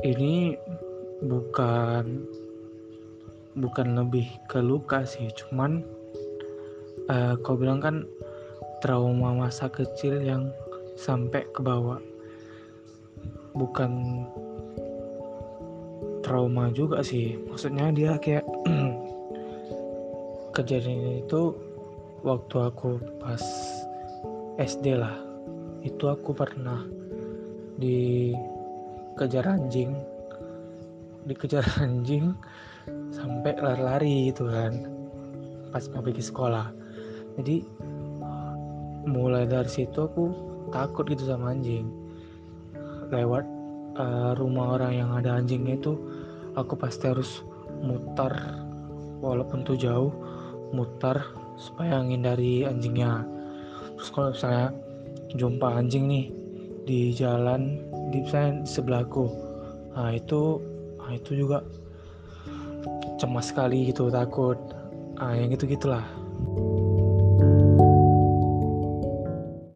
ini bukan bukan lebih ke luka sih cuman uh, kau bilang kan trauma masa kecil yang sampai ke bawah. Bukan trauma juga sih maksudnya dia kayak kejadian itu waktu aku pas SD lah. Itu aku pernah dikejar anjing. Dikejar anjing sampai lari-lari gitu kan. Pas mau pergi sekolah. Jadi mulai dari situ aku takut gitu sama anjing. Lewat uh, rumah orang yang ada anjingnya itu aku pasti harus mutar walaupun tuh jauh mutar supaya dari anjingnya. Terus kalau misalnya jumpa anjing nih di jalan di di sebelahku. Nah itu nah itu juga cemas sekali gitu takut. Ah yang gitu gitulah